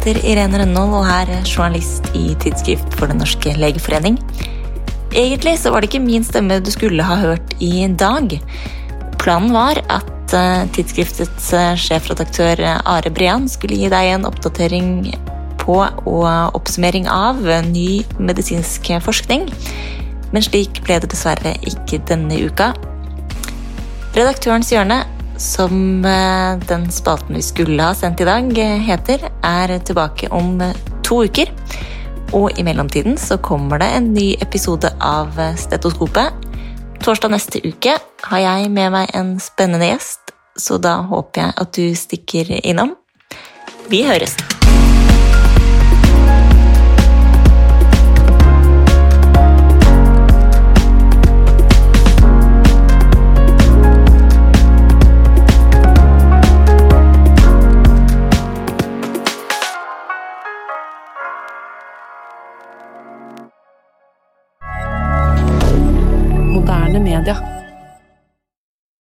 heter Irene Rønnold og er journalist i Tidsskrift for Den norske legeforening. Egentlig så var det ikke min stemme du skulle ha hørt i dag. Planen var at eh, tidsskriftets eh, sjefredaktør Are Brian skulle gi deg en oppdatering på og oppsummering av ny medisinsk forskning. Men slik ble det dessverre ikke denne uka. Redaktørens hjørne som eh, den spalten vi skulle ha sendt i dag, eh, heter, er tilbake om eh, to uker. Og i mellomtiden så kommer det en ny episode av Stetoskopet. Torsdag neste uke har jeg med meg en spennende gjest, så da håper jeg at du stikker innom. Vi høres! Moderne media.